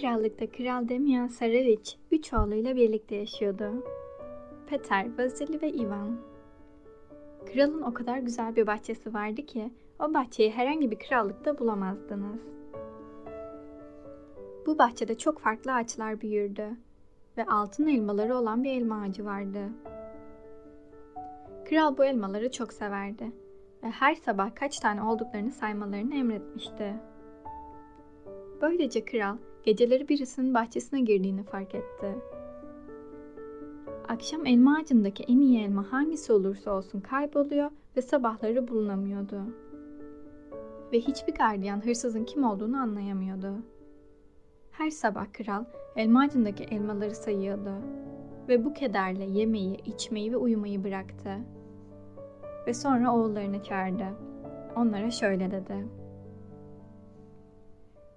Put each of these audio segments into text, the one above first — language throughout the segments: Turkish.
krallıkta Kral Demian Sareviç üç oğluyla birlikte yaşıyordu. Peter, Vasily ve Ivan. Kralın o kadar güzel bir bahçesi vardı ki o bahçeyi herhangi bir krallıkta bulamazdınız. Bu bahçede çok farklı ağaçlar büyürdü ve altın elmaları olan bir elma ağacı vardı. Kral bu elmaları çok severdi ve her sabah kaç tane olduklarını saymalarını emretmişti. Böylece kral geceleri birisinin bahçesine girdiğini fark etti. Akşam elma ağacındaki en iyi elma hangisi olursa olsun kayboluyor ve sabahları bulunamıyordu. Ve hiçbir gardiyan hırsızın kim olduğunu anlayamıyordu. Her sabah kral elma ağacındaki elmaları sayıyordu ve bu kederle yemeği, içmeyi ve uyumayı bıraktı. Ve sonra oğullarını çağırdı. Onlara şöyle dedi.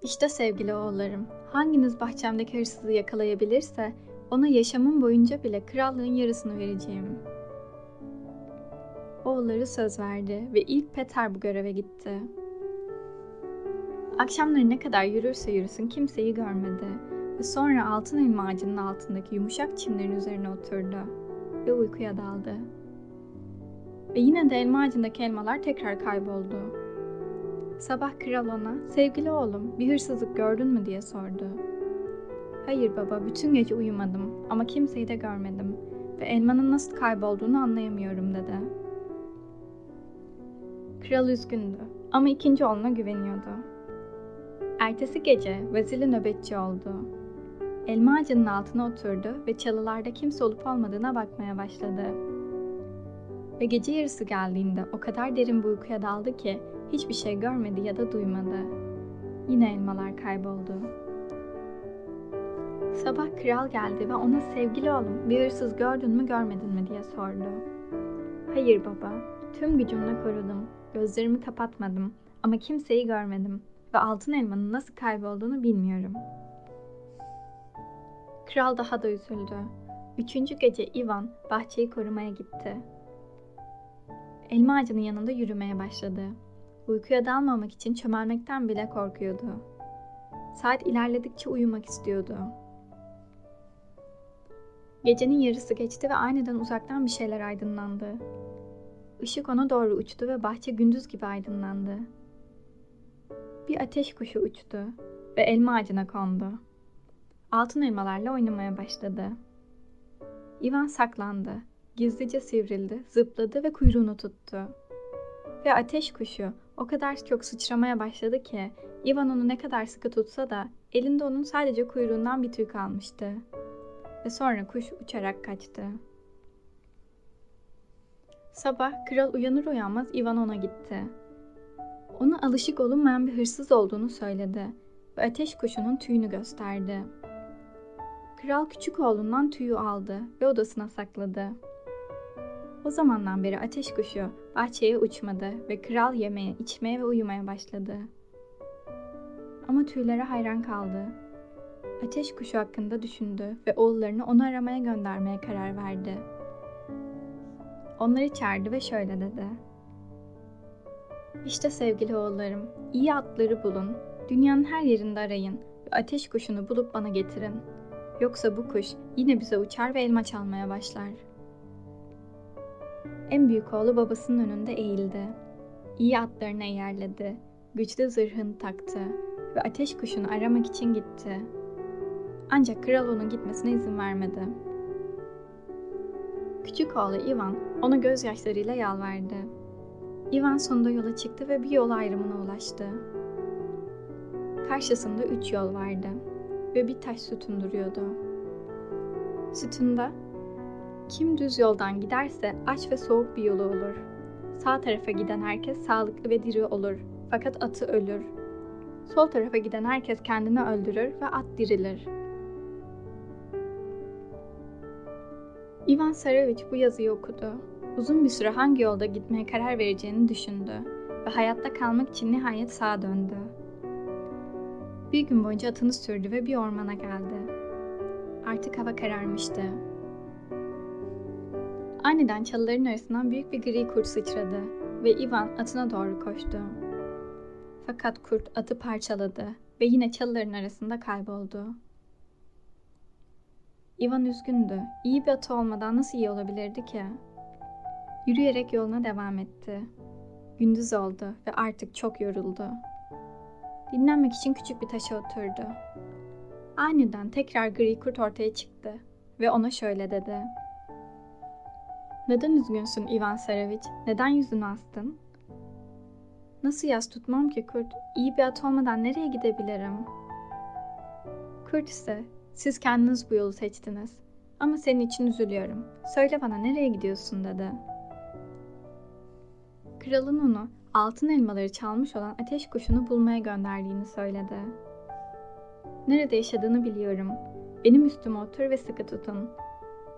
İşte sevgili oğullarım, hanginiz bahçemdeki hırsızı yakalayabilirse ona yaşamım boyunca bile krallığın yarısını vereceğim. Oğulları söz verdi ve ilk Peter bu göreve gitti. Akşamları ne kadar yürürse yürüsün kimseyi görmedi ve sonra altın elma ağacının altındaki yumuşak çimlerin üzerine oturdu ve uykuya daldı. Ve yine de elma ağacındaki elmalar tekrar kayboldu. Sabah kral ona, sevgili oğlum bir hırsızlık gördün mü diye sordu. Hayır baba, bütün gece uyumadım ama kimseyi de görmedim ve elmanın nasıl kaybolduğunu anlayamıyorum dedi. Kral üzgündü ama ikinci oğluna güveniyordu. Ertesi gece Vasili nöbetçi oldu. Elma ağacının altına oturdu ve çalılarda kimse olup olmadığına bakmaya başladı. Ve gece yarısı geldiğinde o kadar derin bir uykuya daldı ki hiçbir şey görmedi ya da duymadı. Yine elmalar kayboldu. Sabah kral geldi ve ona sevgili oğlum bir hırsız gördün mü görmedin mi diye sordu. Hayır baba, tüm gücümle korudum. Gözlerimi kapatmadım ama kimseyi görmedim ve altın elmanın nasıl kaybolduğunu bilmiyorum. Kral daha da üzüldü. Üçüncü gece Ivan bahçeyi korumaya gitti. Elma ağacının yanında yürümeye başladı. Uykuya dalmamak için çömelmekten bile korkuyordu. Saat ilerledikçe uyumak istiyordu. Gecenin yarısı geçti ve aniden uzaktan bir şeyler aydınlandı. Işık ona doğru uçtu ve bahçe gündüz gibi aydınlandı. Bir ateş kuşu uçtu ve elma ağacına kondu. Altın elmalarla oynamaya başladı. Ivan saklandı. Gizlice sivrildi, zıpladı ve kuyruğunu tuttu. Ve ateş kuşu o kadar çok sıçramaya başladı ki Ivan onu ne kadar sıkı tutsa da elinde onun sadece kuyruğundan bir tüy kalmıştı. Ve sonra kuş uçarak kaçtı. Sabah kral uyanır uyanmaz Ivan ona gitti. Ona alışık olunmayan bir hırsız olduğunu söyledi ve ateş kuşunun tüyünü gösterdi. Kral küçük oğlundan tüyü aldı ve odasına sakladı. O zamandan beri ateş kuşu bahçeye uçmadı ve kral yemeye, içmeye ve uyumaya başladı. Ama tüylere hayran kaldı. Ateş kuşu hakkında düşündü ve oğullarını onu aramaya göndermeye karar verdi. Onları çağırdı ve şöyle dedi. İşte sevgili oğullarım, iyi atları bulun, dünyanın her yerinde arayın ve ateş kuşunu bulup bana getirin. Yoksa bu kuş yine bize uçar ve elma çalmaya başlar. En büyük oğlu babasının önünde eğildi. İyi atlarını eğerledi, güçlü zırhını taktı ve ateş kuşunu aramak için gitti. Ancak kral onun gitmesine izin vermedi. Küçük oğlu Ivan ona gözyaşlarıyla yalvardı. Ivan sonunda yola çıktı ve bir yol ayrımına ulaştı. Karşısında üç yol vardı ve bir taş sütun duruyordu. Sütunda kim düz yoldan giderse aç ve soğuk bir yolu olur. Sağ tarafa giden herkes sağlıklı ve diri olur fakat atı ölür. Sol tarafa giden herkes kendini öldürür ve at dirilir. Ivan Sarevich bu yazıyı okudu. Uzun bir süre hangi yolda gitmeye karar vereceğini düşündü ve hayatta kalmak için nihayet sağa döndü. Bir gün boyunca atını sürdü ve bir ormana geldi. Artık hava kararmıştı. Aniden çalıların arasından büyük bir gri kurt sıçradı ve Ivan atına doğru koştu. Fakat kurt atı parçaladı ve yine çalıların arasında kayboldu. Ivan üzgündü. İyi bir atı olmadan nasıl iyi olabilirdi ki? Yürüyerek yoluna devam etti. Gündüz oldu ve artık çok yoruldu. Dinlenmek için küçük bir taşa oturdu. Aniden tekrar gri kurt ortaya çıktı ve ona şöyle dedi. Neden üzgünsün Ivan Saroviç? Neden yüzünü astın? Nasıl yaz tutmam ki kurt? İyi bir at olmadan nereye gidebilirim? Kurt ise siz kendiniz bu yolu seçtiniz. Ama senin için üzülüyorum. Söyle bana nereye gidiyorsun dedi. Kralın onu altın elmaları çalmış olan ateş kuşunu bulmaya gönderdiğini söyledi. Nerede yaşadığını biliyorum. Benim üstüme otur ve sıkı tutun.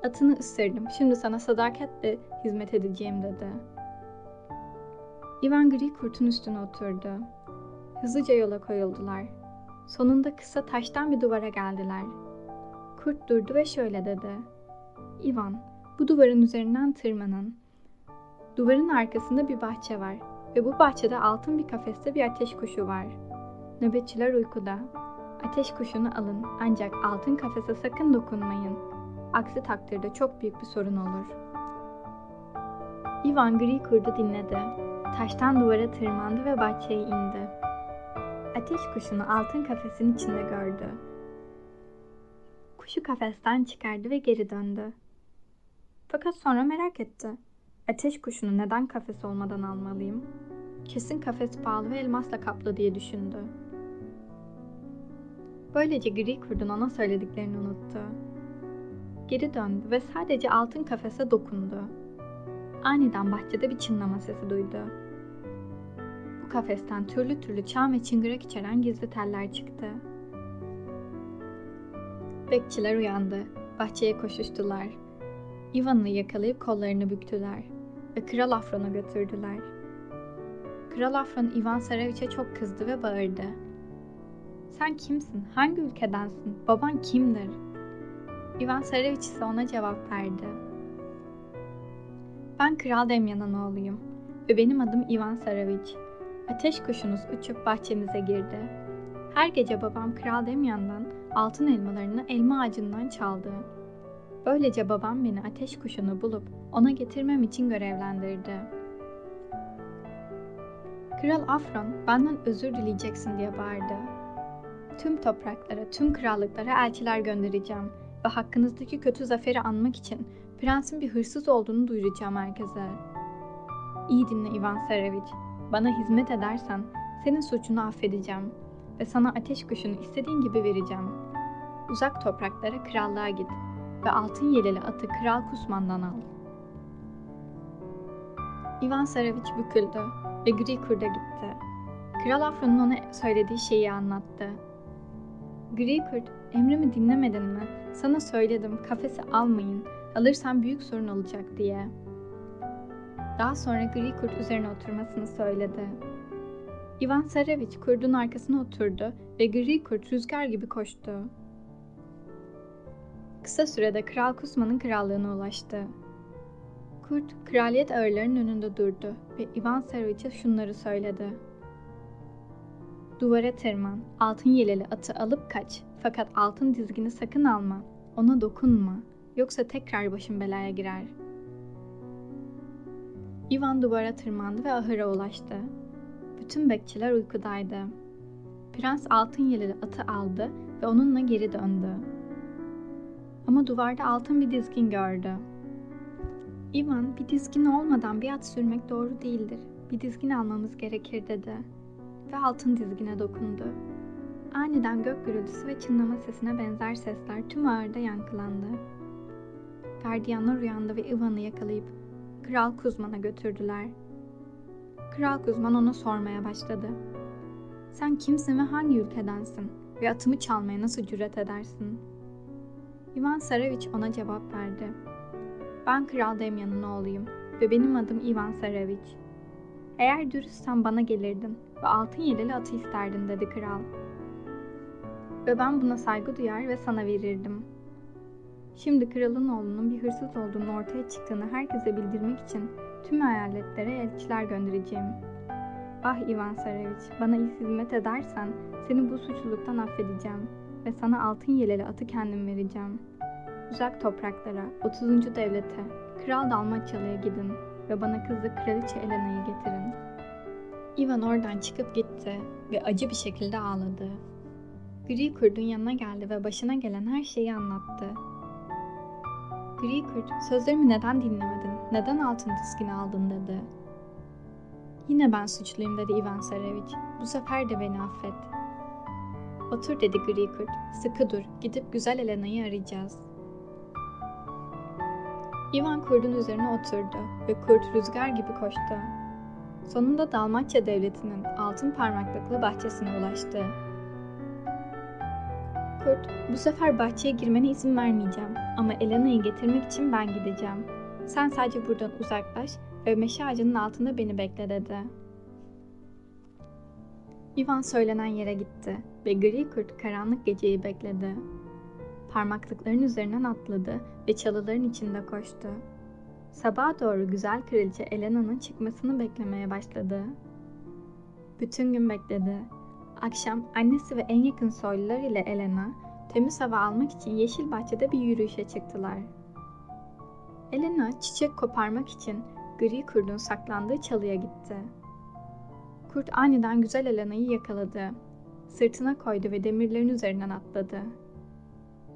Atını ısırdım. Şimdi sana sadakatle hizmet edeceğim dedi. Ivan gri kurtun üstüne oturdu. Hızlıca yola koyuldular. Sonunda kısa taştan bir duvara geldiler. Kurt durdu ve şöyle dedi. Ivan, bu duvarın üzerinden tırmanın. Duvarın arkasında bir bahçe var ve bu bahçede altın bir kafeste bir ateş kuşu var. Nöbetçiler uykuda. Ateş kuşunu alın ancak altın kafese sakın dokunmayın. Aksi takdirde çok büyük bir sorun olur. Ivan gri kurdu dinledi. Taştan duvara tırmandı ve bahçeye indi. Ateş kuşunu altın kafesin içinde gördü. Kuşu kafesten çıkardı ve geri döndü. Fakat sonra merak etti. Ateş kuşunu neden kafes olmadan almalıyım? Kesin kafes pahalı ve elmasla kaplı diye düşündü. Böylece gri kurdun ona söylediklerini unuttu. Geri döndü ve sadece altın kafese dokundu. Aniden bahçede bir çınlama sesi duydu. Bu kafesten türlü türlü çam ve çıngırak içeren gizli teller çıktı. Bekçiler uyandı. Bahçeye koşuştular. Ivan'ı yakalayıp kollarını büktüler ve Kral Afron'a götürdüler. Kral Afron Ivan Sareviç'e çok kızdı ve bağırdı. Sen kimsin? Hangi ülkedensin? Baban kimdir? Ivan Sareviç ise ona cevap verdi. Ben Kral Demyan'ın oğluyum ve benim adım Ivan Sareviç. Ateş kuşunuz uçup bahçemize girdi. Her gece babam Kral Demyan'dan altın elmalarını elma ağacından çaldı. Böylece babam beni ateş kuşunu bulup ona getirmem için görevlendirdi. Kral Afron benden özür dileyeceksin diye bağırdı. Tüm topraklara, tüm krallıklara elçiler göndereceğim ve hakkınızdaki kötü zaferi anmak için prensin bir hırsız olduğunu duyuracağım herkese. İyi dinle Ivan Sareviç. Bana hizmet edersen senin suçunu affedeceğim ve sana ateş kuşunu istediğin gibi vereceğim. Uzak topraklara krallığa git ve altın yeleli atı Kral Kusman'dan al. Ivan Sareviç büküldü ve Gri Kurt'a gitti. Kral Afron'un ona söylediği şeyi anlattı. Gri Kurt, emrimi dinlemedin mi? Sana söyledim, kafesi almayın. Alırsan büyük sorun olacak diye. Daha sonra Gri Kurt üzerine oturmasını söyledi. Ivan Sareviç kurdun arkasına oturdu ve Gri Kurt rüzgar gibi koştu. Kısa sürede Kral Kusma'nın krallığına ulaştı. Kurt, kraliyet ağırlarının önünde durdu ve Ivan Saroviç'e şunları söyledi. Duvara tırman, altın yeleli atı alıp kaç. Fakat altın dizgini sakın alma, ona dokunma. Yoksa tekrar başın belaya girer. Ivan duvara tırmandı ve ahıra ulaştı. Bütün bekçiler uykudaydı. Prens altın yeleli atı aldı ve onunla geri döndü. Ama duvarda altın bir dizgin gördü. Ivan, bir dizgin olmadan bir at sürmek doğru değildir. Bir dizgin almamız gerekir dedi. Ve altın dizgine dokundu. Aniden gök gürültüsü ve çınlama sesine benzer sesler tüm ağırda yankılandı. Gardiyanlar uyandı ve Ivan'ı yakalayıp Kral Kuzman'a götürdüler. Kral Kuzman ona sormaya başladı. Sen kimsin ve hangi ülkedensin? Ve atımı çalmaya nasıl cüret edersin? Ivan Sareviç ona cevap verdi. Ben Kral Demyan'ın oğluyum ve benim adım Ivan Sareviç. Eğer dürüstsen bana gelirdin ve altın yeleli atı isterdin dedi kral. Ve ben buna saygı duyar ve sana verirdim. Şimdi kralın oğlunun bir hırsız olduğunu ortaya çıktığını herkese bildirmek için tüm eyaletlere elçiler göndereceğim. Ah Ivan Sareviç, bana iyi hizmet edersen seni bu suçluluktan affedeceğim ve sana altın yeleli atı kendim vereceğim. Uzak topraklara, 30. devlete, Kral Dalmaçyalı'ya gidin ve bana kızı Kraliçe Elena'yı getirin. Ivan oradan çıkıp gitti ve acı bir şekilde ağladı. Gri kurdun yanına geldi ve başına gelen her şeyi anlattı. Gri kurt, sözlerimi neden dinlemedin, neden altın diskini aldın dedi. Yine ben suçluyum dedi Ivan Sareviç. Bu sefer de beni affet. Otur dedi gri kurt. Sıkı dur. Gidip güzel Elena'yı arayacağız. Ivan kurdun üzerine oturdu ve kurt rüzgar gibi koştu. Sonunda Dalmaçya devletinin altın parmaklıklı bahçesine ulaştı. Kurt, bu sefer bahçeye girmene izin vermeyeceğim ama Elena'yı getirmek için ben gideceğim. Sen sadece buradan uzaklaş ve meşe ağacının altında beni bekle dedi. Ivan söylenen yere gitti ve gri kurt karanlık geceyi bekledi. Parmaklıkların üzerinden atladı ve çalıların içinde koştu. Sabaha doğru güzel kraliçe Elena'nın çıkmasını beklemeye başladı. Bütün gün bekledi. Akşam annesi ve en yakın soylular ile Elena temiz hava almak için yeşil bahçede bir yürüyüşe çıktılar. Elena çiçek koparmak için gri kurdun saklandığı çalıya gitti. Kurt aniden güzel Elena'yı yakaladı. Sırtına koydu ve demirlerin üzerinden atladı.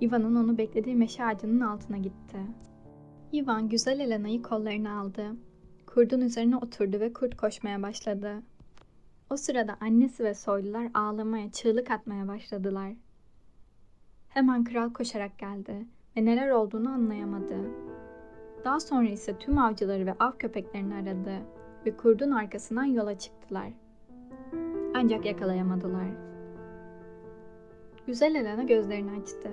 Ivan'ın onu beklediği meşe ağacının altına gitti. Ivan güzel Elena'yı kollarına aldı. Kurdun üzerine oturdu ve kurt koşmaya başladı. O sırada annesi ve soylular ağlamaya, çığlık atmaya başladılar. Hemen kral koşarak geldi ve neler olduğunu anlayamadı. Daha sonra ise tüm avcıları ve av köpeklerini aradı ve kurdun arkasından yola çıktılar. Ancak yakalayamadılar. Güzel Elena gözlerini açtı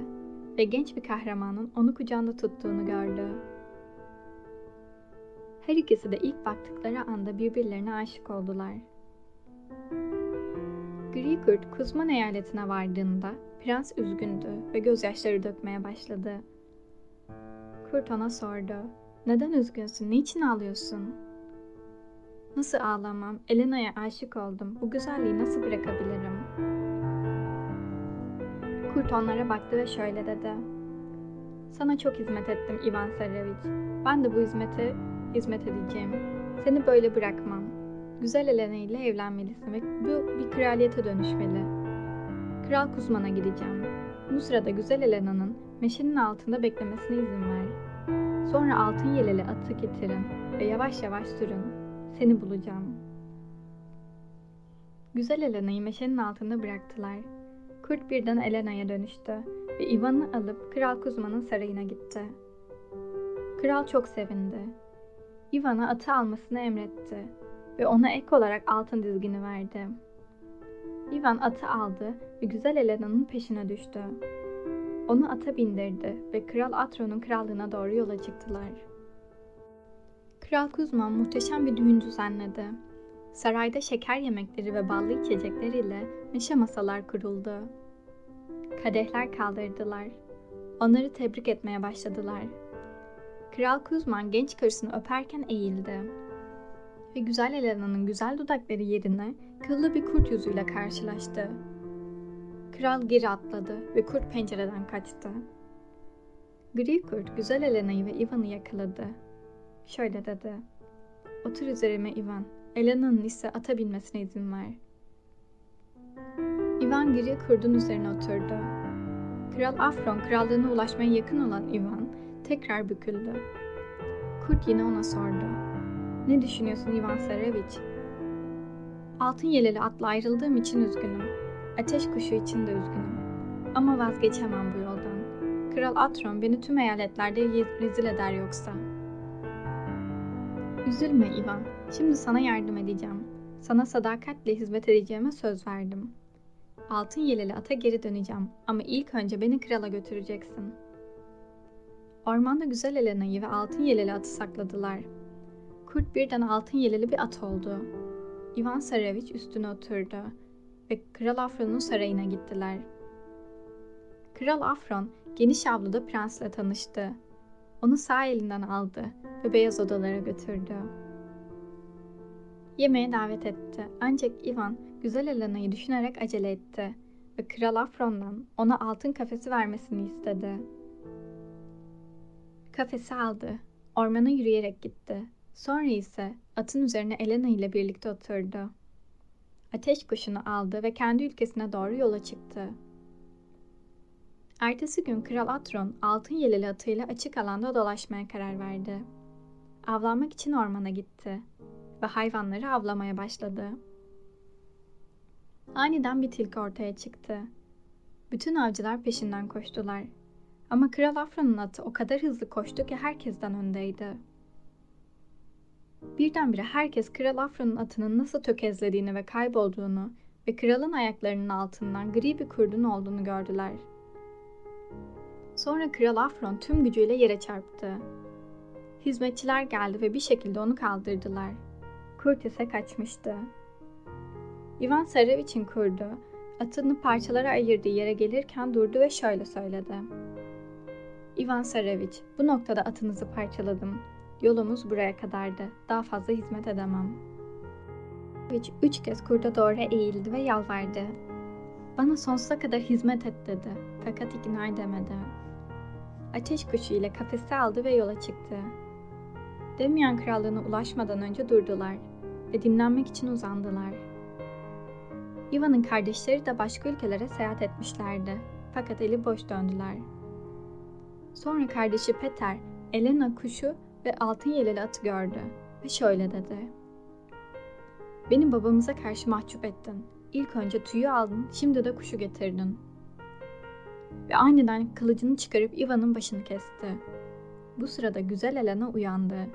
ve genç bir kahramanın onu kucağında tuttuğunu gördü. Her ikisi de ilk baktıkları anda birbirlerine aşık oldular. Gri kurt Kuzman eyaletine vardığında prens üzgündü ve gözyaşları dökmeye başladı. Kurt ona sordu. Neden üzgünsün? Niçin ağlıyorsun? Nasıl ağlamam? Elena'ya aşık oldum. Bu güzelliği nasıl bırakabilirim? Kurt onlara baktı ve şöyle dedi. Sana çok hizmet ettim Ivan Sareviç. Ben de bu hizmete hizmet edeceğim. Seni böyle bırakmam. Güzel Elena ile evlenmelisin ve bu bir kraliyete dönüşmeli. Kral Kuzman'a gideceğim. Bu sırada Güzel Elena'nın meşenin altında beklemesine izin ver. Sonra altın yeleli atı getirin ve yavaş yavaş sürün. Seni bulacağım. Güzel Elena'yı meşenin altında bıraktılar. Kurt birden Elena'ya dönüştü ve Ivan'ı alıp Kral Kuzma'nın sarayına gitti. Kral çok sevindi. Ivan'a atı almasını emretti ve ona ek olarak altın dizgini verdi. Ivan atı aldı ve güzel Elena'nın peşine düştü. Onu ata bindirdi ve Kral Atron'un krallığına doğru yola çıktılar. Kral Kuzman muhteşem bir düğün düzenledi. Sarayda şeker yemekleri ve ballı içecekler ile neşe masalar kuruldu. Kadehler kaldırdılar. Onları tebrik etmeye başladılar. Kral Kuzman genç karısını öperken eğildi. Ve güzel Elena'nın güzel dudakları yerine kıllı bir kurt yüzüyle karşılaştı. Kral geri atladı ve kurt pencereden kaçtı. Gri kurt güzel Elena'yı ve Ivan'ı yakaladı. Şöyle dedi. Otur üzerime Ivan. Elena'nın ise ata binmesine izin ver. Ivan gri kurdun üzerine oturdu. Kral Afron krallığına ulaşmaya yakın olan Ivan tekrar büküldü. Kurt yine ona sordu. Ne düşünüyorsun Ivan Sareviç? Altın yeleli atla ayrıldığım için üzgünüm. Ateş kuşu için de üzgünüm. Ama vazgeçemem bu yoldan. Kral Atron beni tüm eyaletlerde rezil eder yoksa. Üzülme Ivan. Şimdi sana yardım edeceğim. Sana sadakatle hizmet edeceğime söz verdim. Altın yeleli ata geri döneceğim ama ilk önce beni krala götüreceksin. Ormanda güzel Elena'yı ve altın yeleli atı sakladılar. Kurt birden altın yeleli bir at oldu. Ivan Sareviç üstüne oturdu ve Kral Afron'un sarayına gittiler. Kral Afron geniş avluda prensle tanıştı. Onu sağ elinden aldı ve beyaz odalara götürdü. Yemeğe davet etti. Ancak Ivan güzel Elena'yı düşünerek acele etti ve Kral Afron'dan ona altın kafesi vermesini istedi. Kafesi aldı. Ormana yürüyerek gitti. Sonra ise atın üzerine Elena ile birlikte oturdu. Ateş kuşunu aldı ve kendi ülkesine doğru yola çıktı. Ertesi gün Kral Atron altın yeleli atıyla açık alanda dolaşmaya karar verdi. Avlanmak için ormana gitti ve hayvanları avlamaya başladı. Aniden bir tilki ortaya çıktı. Bütün avcılar peşinden koştular. Ama Kral Afra'nın atı o kadar hızlı koştu ki herkesten öndeydi. Birdenbire herkes Kral Afra'nın atının nasıl tökezlediğini ve kaybolduğunu ve kralın ayaklarının altından gri bir kurdun olduğunu gördüler. Sonra Kral Afron tüm gücüyle yere çarptı. Hizmetçiler geldi ve bir şekilde onu kaldırdılar. Kurt ise kaçmıştı. Ivan Sarevich'in kurdu, atını parçalara ayırdığı yere gelirken durdu ve şöyle söyledi. Ivan Sarevich, bu noktada atınızı parçaladım. Yolumuz buraya kadardı. Daha fazla hizmet edemem. Sarevich üç kez kurda doğru eğildi ve yalvardı. Bana sonsuza kadar hizmet et dedi. Fakat ikna edemedi. Ateş kuşu ile kafesi aldı ve yola çıktı. Demian krallığına ulaşmadan önce durdular ve dinlenmek için uzandılar. Ivan'ın kardeşleri de başka ülkelere seyahat etmişlerdi. Fakat eli boş döndüler. Sonra kardeşi Peter, Elena kuşu ve altın yeleli atı gördü ve şöyle dedi. Beni babamıza karşı mahcup ettin. İlk önce tüyü aldın, şimdi de kuşu getirdin. Ve aniden kılıcını çıkarıp Ivan'ın başını kesti. Bu sırada güzel Elena uyandı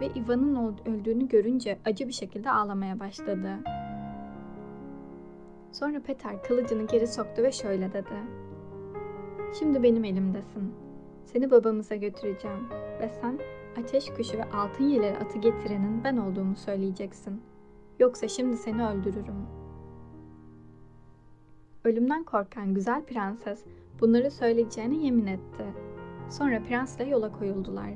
ve Ivan'ın öldüğünü görünce acı bir şekilde ağlamaya başladı. Sonra Peter kılıcını geri soktu ve şöyle dedi. Şimdi benim elimdesin. Seni babamıza götüreceğim ve sen ateş kuşu ve altın yeleri atı getirenin ben olduğumu söyleyeceksin. Yoksa şimdi seni öldürürüm. Ölümden korkan güzel prenses bunları söyleyeceğine yemin etti. Sonra prensle yola koyuldular.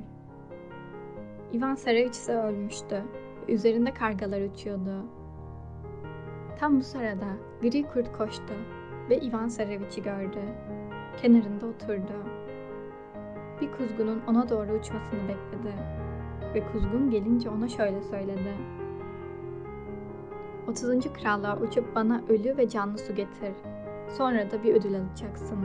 Ivan Sarevich ise ölmüştü. Üzerinde kargalar uçuyordu. Tam bu sırada gri kurt koştu ve Ivan Sarevich'i gördü. Kenarında oturdu. Bir kuzgunun ona doğru uçmasını bekledi. Ve kuzgun gelince ona şöyle söyledi. 30. krallığa uçup bana ölü ve canlı su getir. Sonra da bir ödül alacaksın.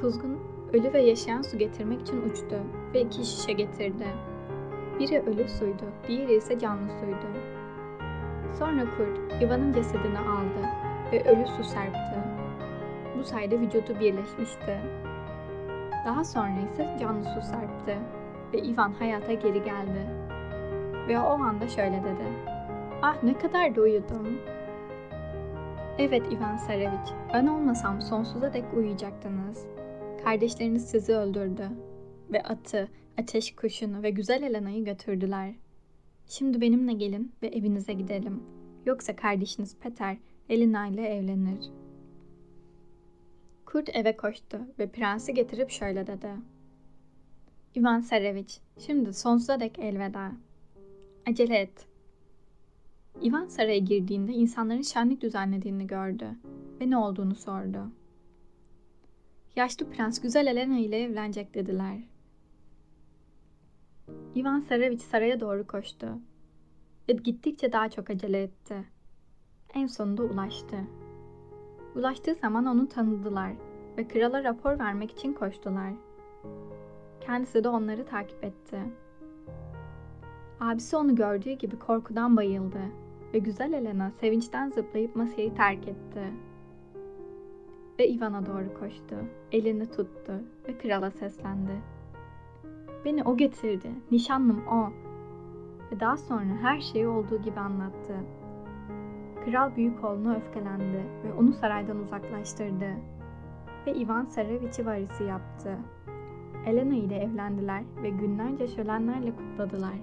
Kuzgun ölü ve yaşayan su getirmek için uçtu ve iki şişe getirdi. Biri ölü suydu, diğeri ise canlı suydu. Sonra kurt Ivan'ın cesedini aldı ve ölü su serpti. Bu sayede vücudu birleşmişti. Daha sonra ise canlı su serpti ve Ivan hayata geri geldi. Ve o anda şöyle dedi. Ah ne kadar da uyudum. Evet Ivan Sarevich, ben olmasam sonsuza dek uyuyacaktınız. Kardeşleriniz sizi öldürdü ve atı, ateş kuşunu ve güzel Elena'yı götürdüler. Şimdi benimle gelin ve evinize gidelim. Yoksa kardeşiniz Peter Elena ile evlenir. Kurt eve koştu ve prensi getirip şöyle dedi. Ivan Sarevich, şimdi sonsuza dek elveda. Acele et. Ivan saraya girdiğinde insanların şenlik düzenlediğini gördü ve ne olduğunu sordu. Yaşlı prens güzel Elena ile evlenecek dediler. Ivan Sarevich saraya doğru koştu ve gittikçe daha çok acele etti. En sonunda ulaştı. Ulaştığı zaman onu tanıdılar ve krala rapor vermek için koştular. Kendisi de onları takip etti. Abisi onu gördüğü gibi korkudan bayıldı ve güzel Elena sevinçten zıplayıp masayı terk etti. Ve Ivan'a doğru koştu, elini tuttu ve krala seslendi. Beni o getirdi, nişanlım o. Ve daha sonra her şeyi olduğu gibi anlattı. Kral büyük oğluna öfkelendi ve onu saraydan uzaklaştırdı. Ve Ivan Sarevich'i varisi yaptı. Elena ile evlendiler ve günlerce şölenlerle kutladılar.